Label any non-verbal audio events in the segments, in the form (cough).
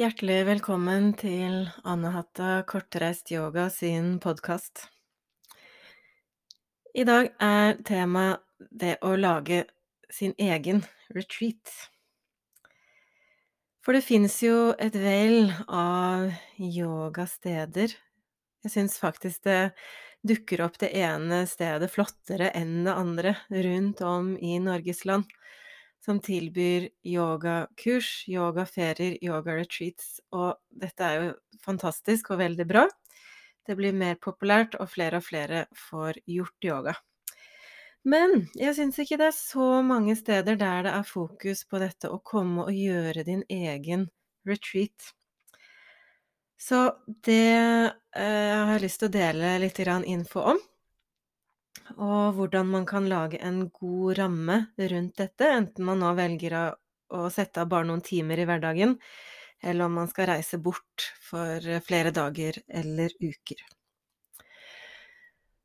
Hjertelig velkommen til Anne-Hatta Kortreist Yoga sin podkast. I dag er temaet det å lage sin egen retreat. For det fins jo et vell av yogasteder. Jeg syns faktisk det dukker opp det ene stedet flottere enn det andre rundt om i Norges land som tilbyr yogakurs, yogaferier, yoga-retreats, og dette er jo fantastisk og veldig bra. Det blir mer populært, og flere og flere får gjort yoga. Men jeg syns ikke det er så mange steder der det er fokus på dette å komme og gjøre din egen retreat. Så det eh, har jeg lyst til å dele litt info om og hvordan man kan lage en god ramme rundt dette, enten man nå velger å, å sette av bare noen timer i hverdagen, eller om man skal reise bort for flere dager eller uker.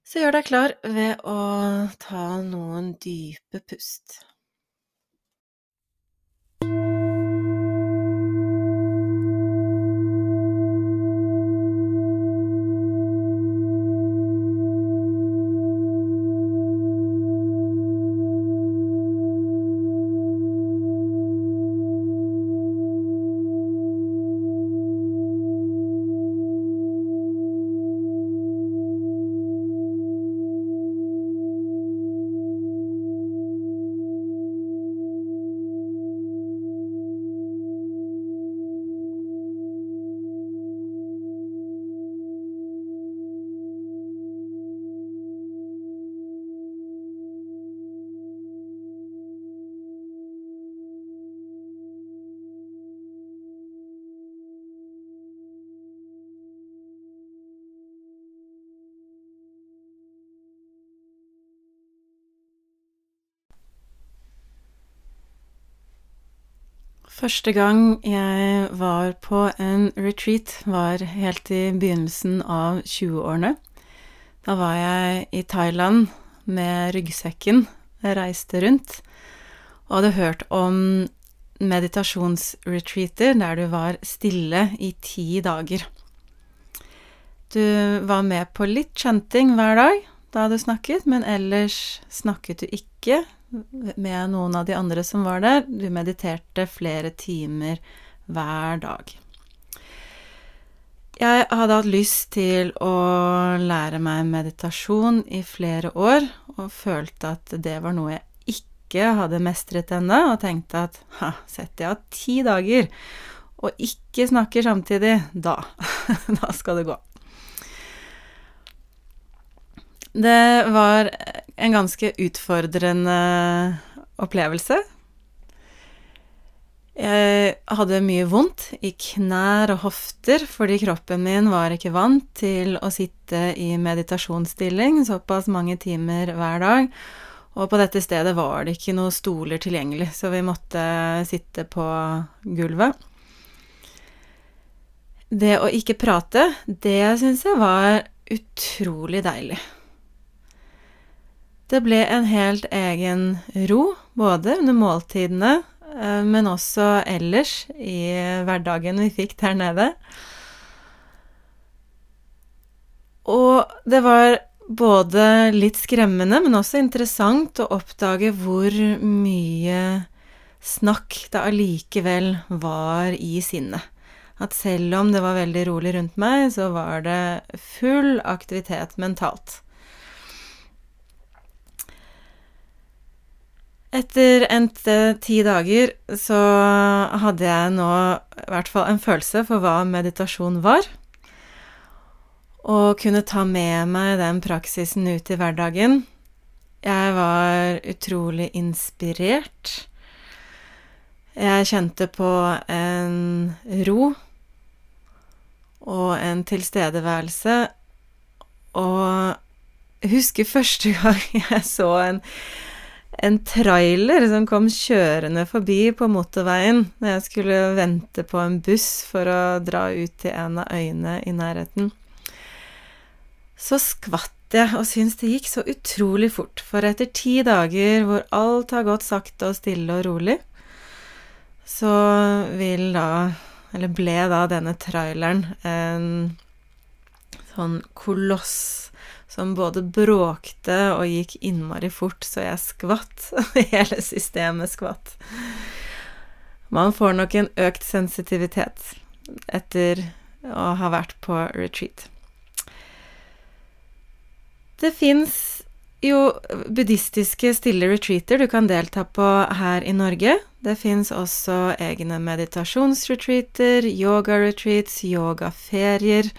Så gjør deg klar ved å ta noen dype pust. Første gang jeg var på en retreat, var helt i begynnelsen av 20-årene. Da var jeg i Thailand med ryggsekken, jeg reiste rundt, og hadde hørt om meditasjonsretreater der du var stille i ti dager. Du var med på litt chanting hver dag da du snakket, men ellers snakket du ikke med noen av de andre som var der. Du mediterte flere timer hver dag. Jeg hadde hatt lyst til å lære meg meditasjon i flere år, og følte at det var noe jeg ikke hadde mestret ennå, og tenkte at ha, setter jeg av ti dager og ikke snakker samtidig, da, (laughs) da skal det gå. Det var en ganske utfordrende opplevelse. Jeg hadde mye vondt i knær og hofter fordi kroppen min var ikke vant til å sitte i meditasjonsstilling såpass mange timer hver dag. Og på dette stedet var det ikke noen stoler tilgjengelig, så vi måtte sitte på gulvet. Det å ikke prate, det syns jeg var utrolig deilig. Det ble en helt egen ro, både under måltidene, eh, men også ellers i hverdagen vi fikk der nede. Og det var både litt skremmende, men også interessant å oppdage hvor mye snakk det allikevel var i sinnet. At selv om det var veldig rolig rundt meg, så var det full aktivitet mentalt. Etter endte ti dager så hadde jeg nå i hvert fall en følelse for hva meditasjon var. Og kunne ta med meg den praksisen ut i hverdagen. Jeg var utrolig inspirert. Jeg kjente på en ro og en tilstedeværelse. Og jeg husker første (laughs) gang jeg så en en trailer som kom kjørende forbi på motorveien når jeg skulle vente på en buss for å dra ut til en av øyene i nærheten. Så skvatt jeg og syntes det gikk så utrolig fort, for etter ti dager hvor alt har gått sakte og stille og rolig, så vil da eller ble da denne traileren, en sånn koloss som både bråkte og gikk innmari fort, så jeg skvatt. (laughs) Hele systemet skvatt. Man får nok en økt sensitivitet etter å ha vært på retreat. Det fins jo buddhistiske stille retreater du kan delta på her i Norge. Det fins også egne meditasjonsretreater, yoga-retreats, yogaferier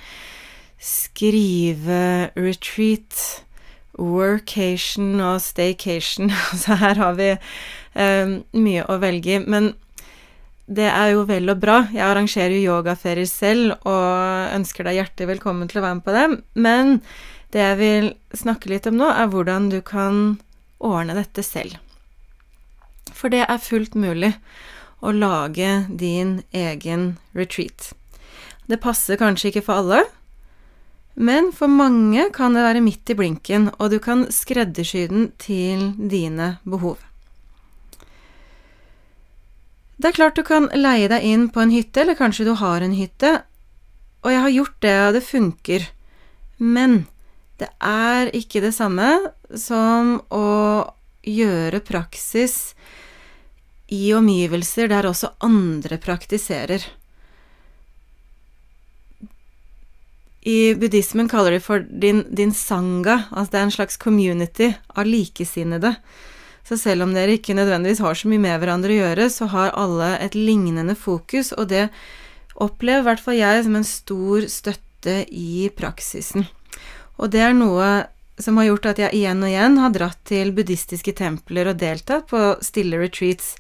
skrive-retreat, workation og staycation. (laughs) Så her har vi um, mye å velge i. Men det er jo vel og bra. Jeg arrangerer jo yogaferier selv og ønsker deg hjertelig velkommen til å være med på dem. Men det jeg vil snakke litt om nå, er hvordan du kan ordne dette selv. For det er fullt mulig å lage din egen retreat. Det passer kanskje ikke for alle, men for mange kan det være midt i blinken, og du kan skreddersy den til dine behov. Det er klart du kan leie deg inn på en hytte, eller kanskje du har en hytte, og jeg har gjort det, og det funker, men det er ikke det samme som å gjøre praksis i omgivelser der også andre praktiserer. I buddhismen kaller de for din, din sanga, altså det er en slags community av likesinnede. Så selv om dere ikke nødvendigvis har så mye med hverandre å gjøre, så har alle et lignende fokus, og det opplever i hvert fall jeg som en stor støtte i praksisen. Og det er noe som har gjort at jeg igjen og igjen har dratt til buddhistiske templer og deltatt på stille retreats,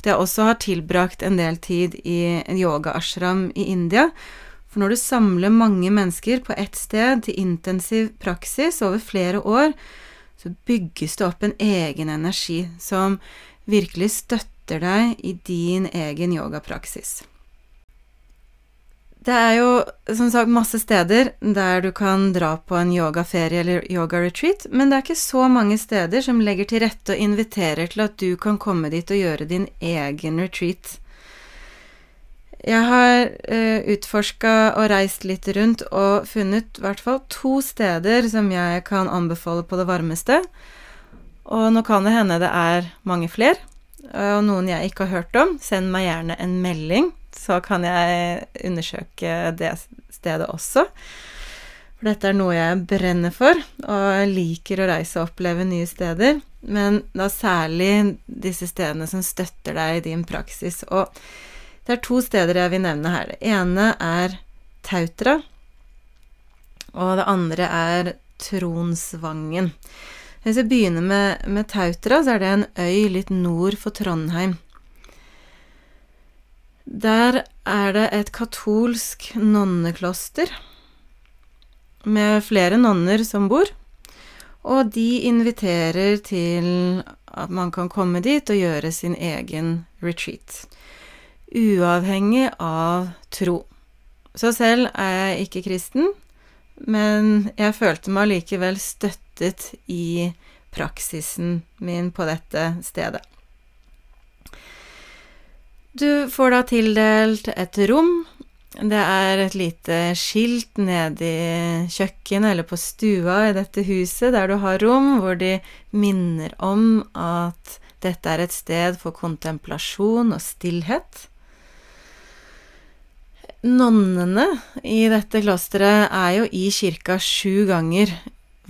at jeg også har tilbrakt en del tid i en yoga-ashram i India, for når du samler mange mennesker på ett sted til intensiv praksis over flere år, så bygges det opp en egen energi som virkelig støtter deg i din egen yogapraksis. Det er jo som sagt masse steder der du kan dra på en yogaferie eller yoga-retreat, men det er ikke så mange steder som legger til rette og inviterer til at du kan komme dit og gjøre din egen retreat. Jeg har uh, eh, utforska og reist litt rundt og funnet i hvert fall to steder som jeg kan anbefale på det varmeste. Og nå kan det hende det er mange flere, og noen jeg ikke har hørt om. Send meg gjerne en melding, så kan jeg undersøke det stedet også. For dette er noe jeg brenner for, og liker å reise og oppleve nye steder. Men da særlig disse stedene som støtter deg i din praksis. Og det er to steder jeg vil nevne her. Det ene er Tautra, og det andre er Tronsvangen. Hvis jeg begynner med, med Tautra, så er det en øy litt nord for Trondheim. Der er det et katolsk nonnekloster med flere nonner som bor, og de inviterer til at man kan komme dit og gjøre sin egen retreat uavhengig av tro. Så selv er jeg ikke kristen, men jeg følte meg likevel støttet i praksisen min på dette stedet. Du får da tildelt et rom. Det er et lite skilt nede i kjøkkenet eller på stua i dette huset der du har rom hvor de minner om at dette er et sted for kontemplasjon og stillhet. Nonnene i dette klosteret er jo i kirka sju ganger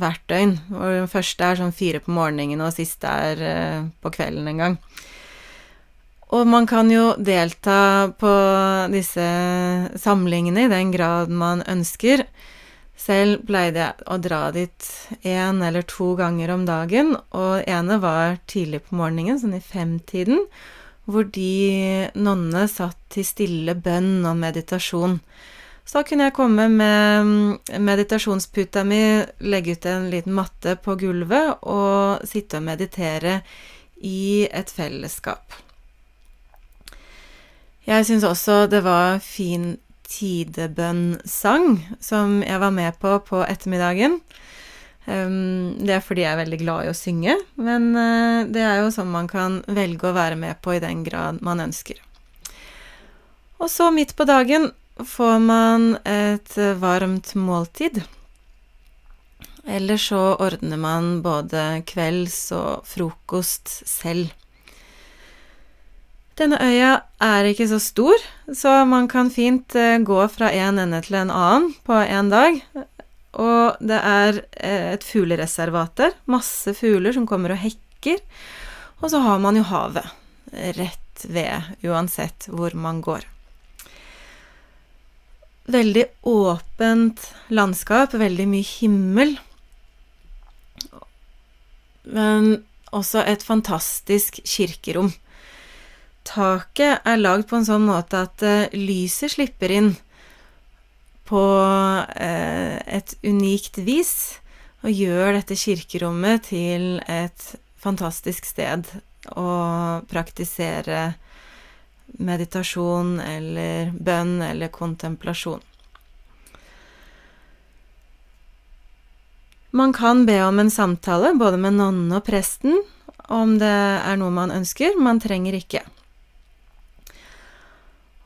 hvert døgn. Og den første er sånn fire på morgenen, og siste er uh, på kvelden en gang. Og man kan jo delta på disse samlingene i den grad man ønsker. Selv pleide jeg å dra dit én eller to ganger om dagen, og ene var tidlig på morgenen, sånn i femtiden hvor de nonnene satt til stille bønn og meditasjon. Så da kunne jeg komme med meditasjonsputa mi, legge ut en liten matte på gulvet og sitte og meditere i et fellesskap. Jeg syns også det var fin tidebønnsang som jeg var med på på ettermiddagen. Um, det er fordi jeg er veldig glad i å synge, men uh, det er jo sånn man kan velge å være med på i den grad man ønsker. Og så midt på dagen får man et varmt måltid. Eller så ordner man både kvelds og frokost selv. Denne øya er ikke så stor, så man kan fint eh, gå fra en ende til en annen på én dag. Og det er eh, et fuglereservat der. Masse fugler som kommer og hekker. Og så har man jo havet rett ved, uansett hvor man går. Veldig åpent landskap, veldig mye himmel. Men også et fantastisk kirkerom. Taket er lagd på en sånn måte at uh, lyset slipper inn på uh, et unikt vis, og gjør dette kirkerommet til et fantastisk sted å praktisere meditasjon eller bønn eller kontemplasjon. Man kan be om en samtale både med nonnen og presten om det er noe man ønsker. Man trenger ikke.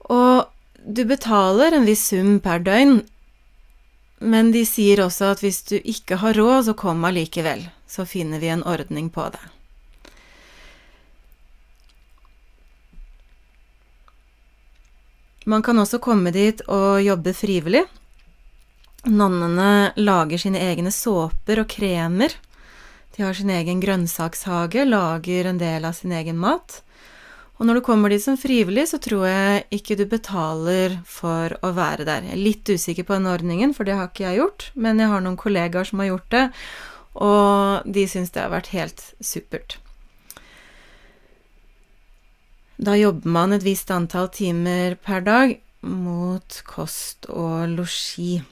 Og du betaler en viss sum per døgn, men de sier også at hvis du ikke har råd, så kom allikevel. Så finner vi en ordning på det. Man kan også komme dit og jobbe frivillig. Nonnene lager sine egne såper og kremer. De har sin egen grønnsakshage, lager en del av sin egen mat. Og når du kommer dit som frivillig, så tror jeg ikke du betaler for å være der. Jeg er litt usikker på den ordningen, for det har ikke jeg gjort, men jeg har noen kollegaer som har gjort det, og de syns det har vært helt supert. Da jobber man et visst antall timer per dag mot kost og losji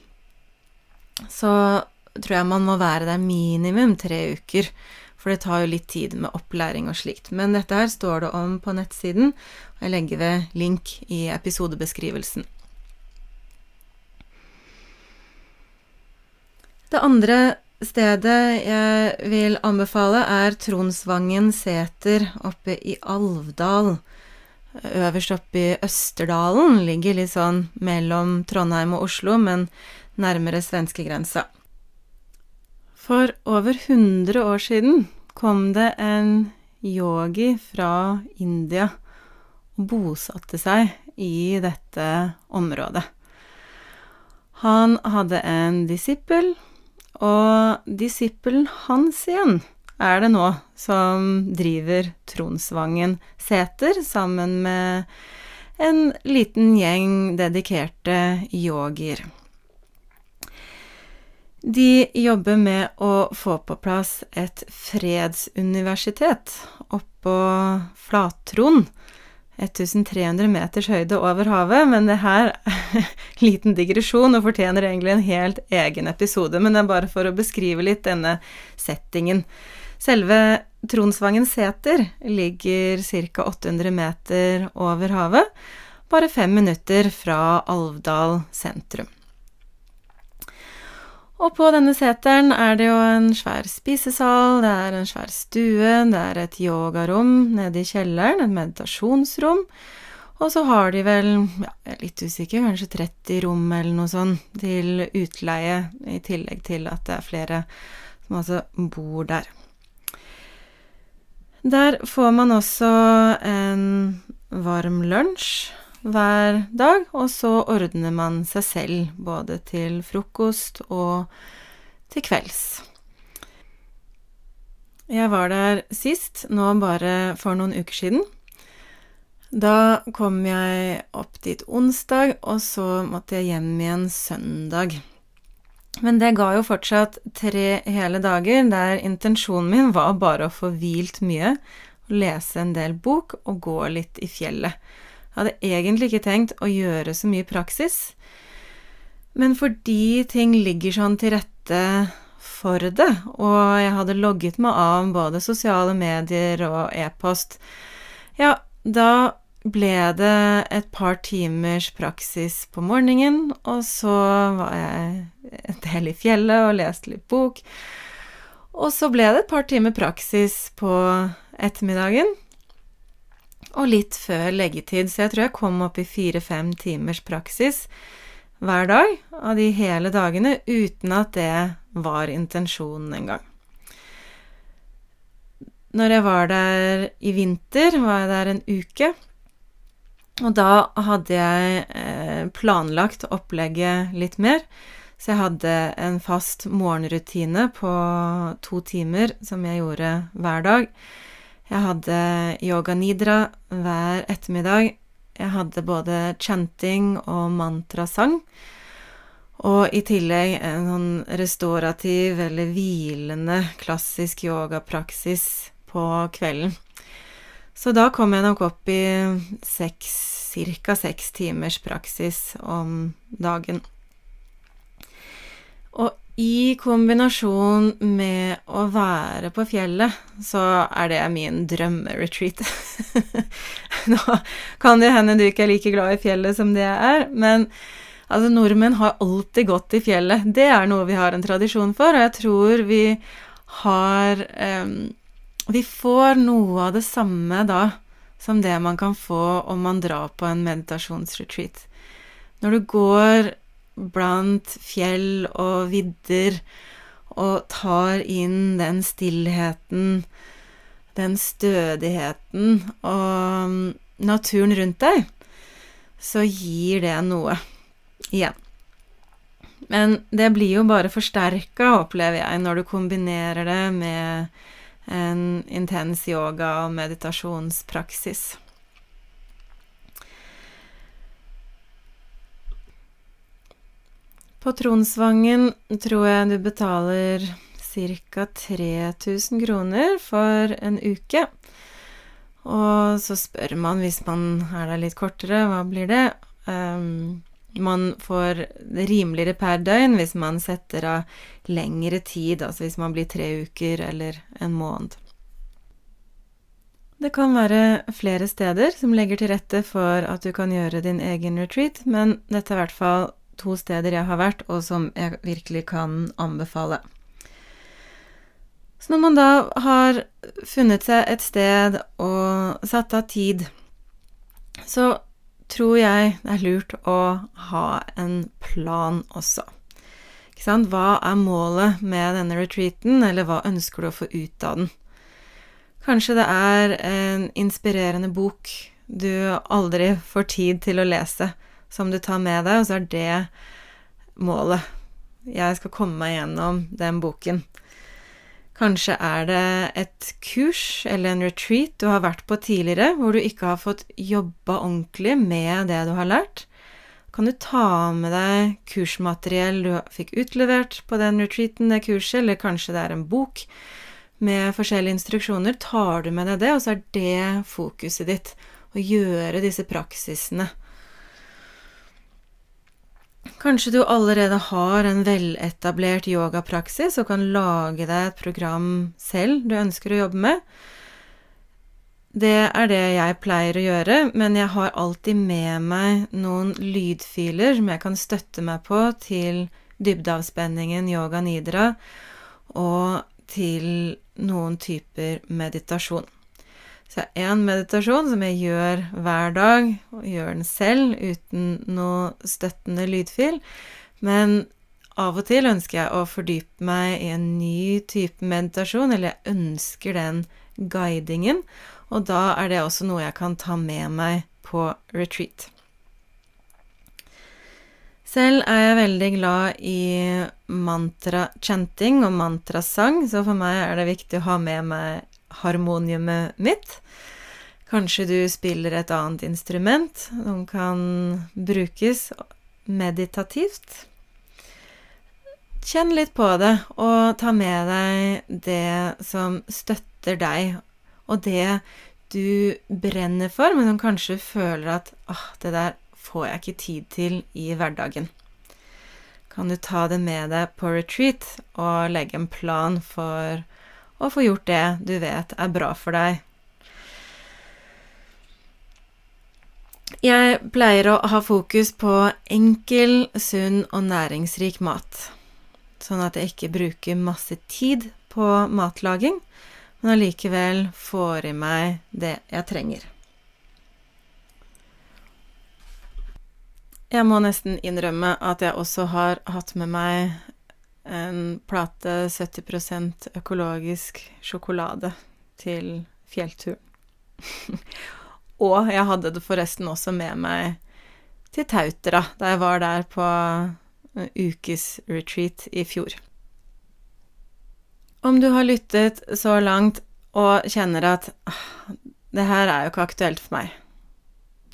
så tror jeg man må være der minimum tre uker. For det tar jo litt tid med opplæring og slikt. Men dette her står det om på nettsiden, og jeg legger ved link i episodebeskrivelsen. Det andre stedet jeg vil anbefale, er Tronsvangen seter oppe i Alvdal. Øverst oppe i Østerdalen. Ligger litt sånn mellom Trondheim og Oslo, men nærmere svenskegrensa. For over 100 år siden kom det en yogi fra India og bosatte seg i dette området. Han hadde en disippel, og disippelen hans igjen er det nå som driver Tronsvangen seter sammen med en liten gjeng dedikerte yogier. De jobber med å få på plass et fredsuniversitet oppå Flattron. 1300 meters høyde over havet, men det her er (laughs) liten digresjon og fortjener egentlig en helt egen episode, men det er bare for å beskrive litt denne settingen. Selve Tronsvangen seter ligger ca. 800 meter over havet, bare fem minutter fra Alvdal sentrum. Og på denne seteren er det jo en svær spisesal, det er en svær stue, det er et yogarom nede i kjelleren, et meditasjonsrom. Og så har de vel, ja, jeg er litt usikker, kanskje 30 rom eller noe sånt til utleie, i tillegg til at det er flere som altså bor der. Der får man også en varm lunsj hver dag, og så ordner man seg selv både til frokost og til kvelds. Jeg var der sist, nå bare for noen uker siden. Da kom jeg opp dit onsdag, og så måtte jeg hjem igjen søndag. Men det ga jo fortsatt tre hele dager der intensjonen min var bare å få hvilt mye, lese en del bok og gå litt i fjellet. Jeg hadde egentlig ikke tenkt å gjøre så mye praksis, men fordi ting ligger sånn til rette for det, og jeg hadde logget meg av både sosiale medier og e-post, ja, da ble det et par timers praksis på morgenen, og så var jeg en del i fjellet og leste litt bok. Og så ble det et par timer praksis på ettermiddagen. Og litt før leggetid, så jeg tror jeg kom opp i fire-fem timers praksis hver dag av de hele dagene, uten at det var intensjonen engang. Når jeg var der i vinter, var jeg der en uke. Og da hadde jeg eh, planlagt opplegget litt mer. Så jeg hadde en fast morgenrutine på to timer som jeg gjorde hver dag. Jeg hadde yoga nidra hver ettermiddag. Jeg hadde både chanting og mantrasang. Og i tillegg en sånn restaurativ eller hvilende klassisk yogapraksis på kvelden. Så da kom jeg nok opp i ca. seks timers praksis om dagen. Og i kombinasjon med å være på fjellet, så er det min drømmeretreat. (laughs) Nå kan det hende du ikke er like glad i fjellet som det jeg er, men altså, nordmenn har alltid gått i fjellet. Det er noe vi har en tradisjon for, og jeg tror vi har um, vi får noe av det samme da som det man kan få om man drar på en meditasjonsretreat. Når du går blant fjell og vidder og tar inn den stillheten, den stødigheten og naturen rundt deg, så gir det noe igjen. Men det blir jo bare forsterka, opplever jeg, når du kombinerer det med en intens yoga- og meditasjonspraksis. På Tronsvangen tror jeg du betaler ca. 3000 kroner for en uke. Og så spør man, hvis man er der litt kortere, hva blir det? Um, man får rimeligere per døgn hvis man setter av lengre tid, altså hvis man blir tre uker eller en måned. Det kan være flere steder som legger til rette for at du kan gjøre din egen retreat, men dette er i hvert fall to steder jeg har vært, og som jeg virkelig kan anbefale. Så når man da har funnet seg et sted og satt av tid, så tror jeg det er lurt å ha en plan også. Ikke sant? Hva er målet med denne retreaten, eller hva ønsker du å få ut av den? Kanskje det er en inspirerende bok du aldri får tid til å lese, som du tar med deg, og så er det målet. Jeg skal komme meg gjennom den boken. Kanskje er det et kurs eller en retreat du har vært på tidligere, hvor du ikke har fått jobba ordentlig med det du har lært. Kan du ta med deg kursmateriell du fikk utlevert på den retreaten, det kurset, eller kanskje det er en bok med forskjellige instruksjoner. Tar du med deg det, og så er det fokuset ditt. Å gjøre disse praksisene Kanskje du allerede har en veletablert yogapraksis og kan lage deg et program selv du ønsker å jobbe med. Det er det jeg pleier å gjøre, men jeg har alltid med meg noen lydfiler som jeg kan støtte meg på til dybdeavspenningen yoga nidra og til noen typer meditasjon. Så jeg har én meditasjon som jeg gjør hver dag, og gjør den selv uten noe støttende lydfil. Men av og til ønsker jeg å fordype meg i en ny type meditasjon, eller jeg ønsker den guidingen, og da er det også noe jeg kan ta med meg på retreat. Selv er jeg veldig glad i mantra-chanting og mantrasang, så for meg er det viktig å ha med meg harmoniumet mitt. Kanskje du spiller et annet instrument som kan brukes meditativt. Kjenn litt på det, og ta med deg det som støtter deg, og det du brenner for, men som kanskje føler at åh, det der får jeg ikke tid til i hverdagen. Kan du ta det med deg på retreat og legge en plan for og få gjort det du vet er bra for deg. Jeg pleier å ha fokus på enkel, sunn og næringsrik mat, sånn at jeg ikke bruker masse tid på matlaging, men allikevel får i meg det jeg trenger. Jeg må nesten innrømme at jeg også har hatt med meg en plate 70% økologisk sjokolade til fjellturen. (laughs) og jeg hadde det forresten også med meg til Tautra da jeg var der på ukesretreat i fjor. Om du har lyttet så langt og kjenner at ah, det her er jo ikke aktuelt for meg.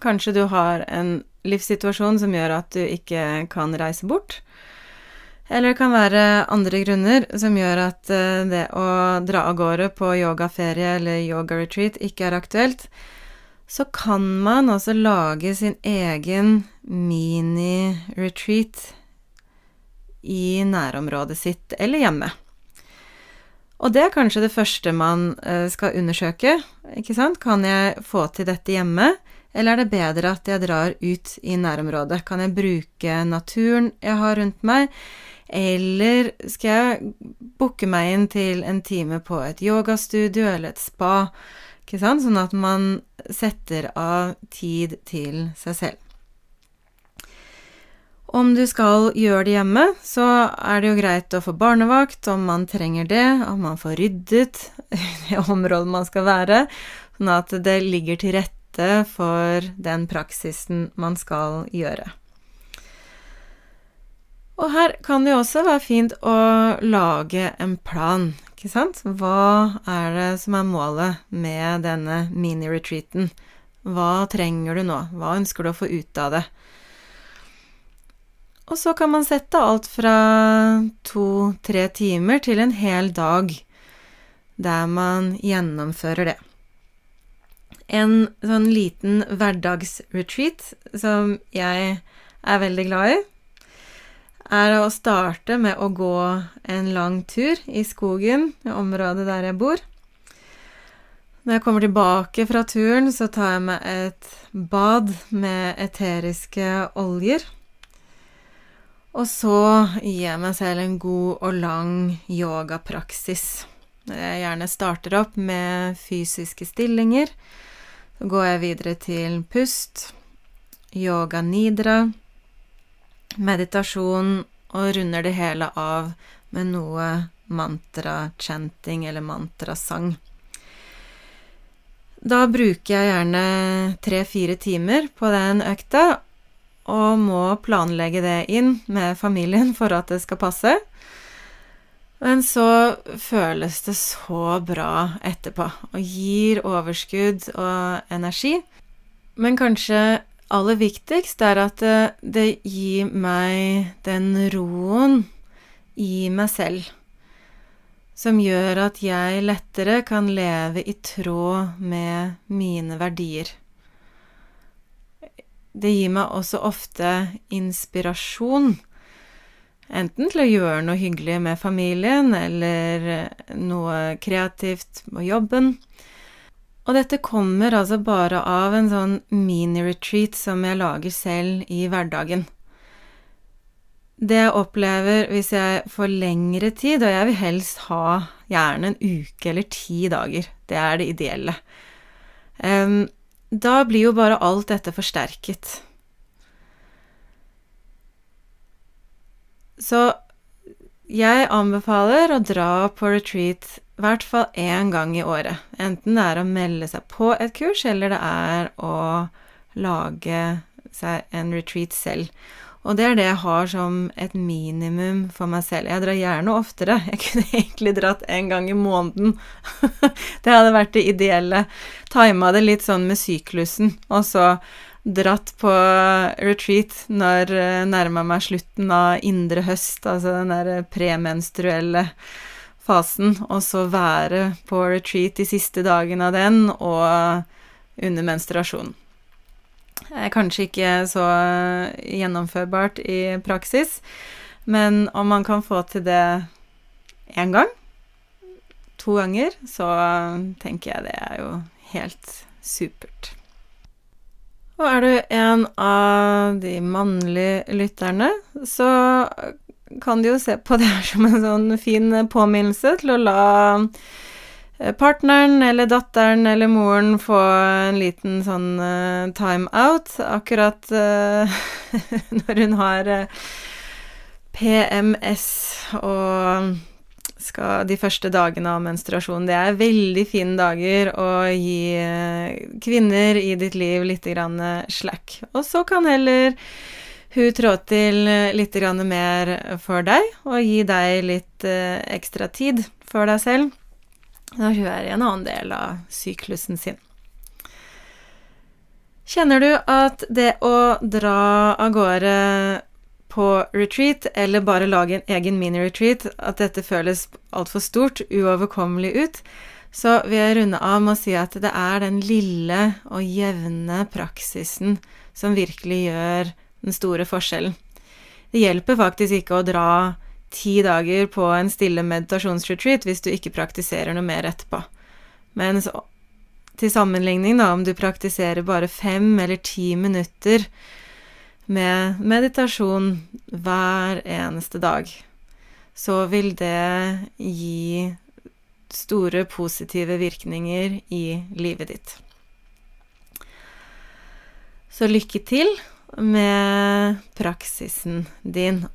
Kanskje du har en livssituasjon som gjør at du ikke kan reise bort. Eller det kan være andre grunner som gjør at eh, det å dra av gårde på yogaferie eller yoga-retreat ikke er aktuelt. Så kan man også lage sin egen mini-retreat i nærområdet sitt eller hjemme. Og det er kanskje det første man eh, skal undersøke. ikke sant? Kan jeg få til dette hjemme, eller er det bedre at jeg drar ut i nærområdet? Kan jeg bruke naturen jeg har rundt meg, eller skal jeg booke meg inn til en time på et yogastudio eller et spa? Ikke sant? Sånn at man setter av tid til seg selv. Om du skal gjøre det hjemme, så er det jo greit å få barnevakt om man trenger det, om man får ryddet (laughs) det området man skal være, sånn at det ligger til rette for den praksisen man skal gjøre. Og her kan det jo også være fint å lage en plan, ikke sant? Hva er det som er målet med denne mini-retreaten? Hva trenger du nå? Hva ønsker du å få ut av det? Og så kan man sette alt fra to-tre timer til en hel dag der man gjennomfører det. En sånn liten hverdagsretreat som jeg er veldig glad i, er å starte med å gå en lang tur i skogen, i området der jeg bor. Når jeg kommer tilbake fra turen, så tar jeg meg et bad med eteriske oljer. Og så gir jeg meg selv en god og lang yogapraksis. Jeg gjerne starter opp med fysiske stillinger. Så går jeg videre til pust, yoga nidra, meditasjon, og runder det hele av med noe mantra-chanting eller mantrasang. Da bruker jeg gjerne tre-fire timer på den økta, og må planlegge det inn med familien for at det skal passe. Men så føles det så bra etterpå, og gir overskudd og energi. Men kanskje aller viktigst er at det, det gir meg den roen i meg selv som gjør at jeg lettere kan leve i tråd med mine verdier. Det gir meg også ofte inspirasjon. Enten til å gjøre noe hyggelig med familien, eller noe kreativt på jobben. Og dette kommer altså bare av en sånn mini-retreat som jeg lager selv i hverdagen. Det jeg opplever hvis jeg får lengre tid, og jeg vil helst ha gjerne en uke eller ti dager, det er det ideelle. Um, da blir jo bare alt dette forsterket. Så jeg anbefaler å dra på retreat i hvert fall én gang i året. Enten det er å melde seg på et kurs, eller det er å lage seg en retreat selv. Og det er det jeg har som et minimum for meg selv. Jeg drar gjerne oftere. Jeg (laughs) kunne egentlig dratt en gang i måneden. (laughs) det hadde vært det ideelle. Tima det litt sånn med syklusen, og så dratt på retreat når jeg uh, nærma meg slutten av indre høst, altså den der premenstruelle fasen, og så være på retreat de siste dagene av den og under menstruasjon. er kanskje ikke så gjennomførbart i praksis. Men om man kan få til det én gang, to ganger, så tenker jeg det er jo helt supert. Og er du en av de mannlige lytterne, så kan du jo se på (laughs) det som en sånn fin påminnelse til å la eh, partneren eller datteren eller moren få en liten sånn uh, time out akkurat uh, (laughs) når hun har uh, PMS og skal de første dagene av menstruasjon. Det er veldig fine dager å gi kvinner i ditt liv litt slack. Og så kan heller hun trå til litt mer for deg, og gi deg litt ekstra tid for deg selv når hun er i en annen del av syklusen sin. Kjenner du at det å dra av gårde på retreat, eller bare lage en egen mini-retreat, at dette føles altfor stort, uoverkommelig ut, så vil jeg runde av med å si at det er den lille og jevne praksisen som virkelig gjør den store forskjellen. Det hjelper faktisk ikke å dra ti dager på en stille meditasjonsretreat hvis du ikke praktiserer noe mer etterpå. Men til sammenligning, da, om du praktiserer bare fem eller ti minutter med meditasjon hver eneste dag, så vil det gi store positive virkninger i livet ditt. Så lykke til med praksisen din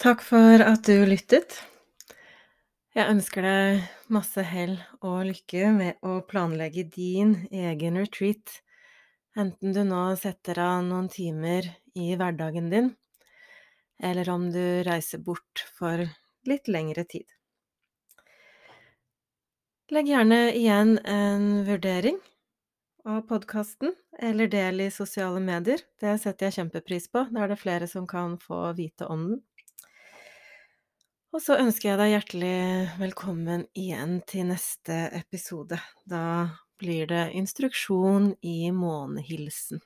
Takk for at du lyttet. Jeg ønsker deg masse hell og lykke med å planlegge din egen retreat, enten du nå setter av noen timer i hverdagen din, eller om du reiser bort for litt lengre tid. Legg gjerne igjen en vurdering av podkasten, eller del i sosiale medier. Det setter jeg kjempepris på. Da er det flere som kan få vite om den. Og så ønsker jeg deg hjertelig velkommen igjen til neste episode. Da blir det instruksjon i månehilsen.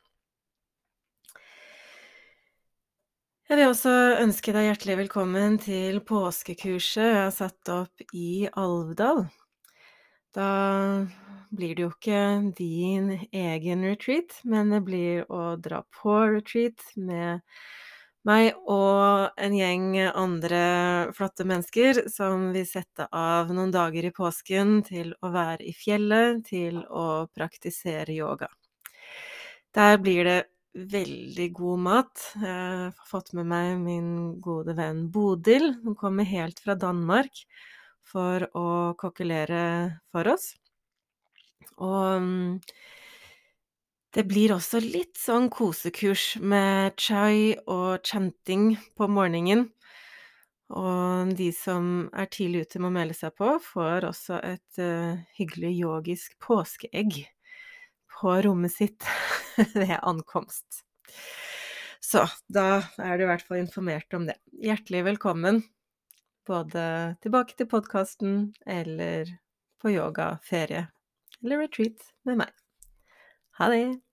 Jeg vil også ønske deg hjertelig velkommen til påskekurset jeg har satt opp i Alvdal. Da blir det jo ikke din egen retreat, men det blir å dra på retreat med meg og en gjeng andre flotte mennesker som vil sette av noen dager i påsken til å være i fjellet, til å praktisere yoga. Der blir det veldig god mat. Jeg har fått med meg min gode venn Bodil, som kommer helt fra Danmark for å kokkelere for oss. Og det blir også litt sånn kosekurs med chai og chanting på morgenen. Og de som er tidlig ute med å melde seg på, får også et uh, hyggelig yogisk påskeegg på rommet sitt (laughs) ved ankomst. Så da er du i hvert fall informert om det. Hjertelig velkommen både tilbake til podkasten eller på yogaferie eller retreat med meg. Ha det!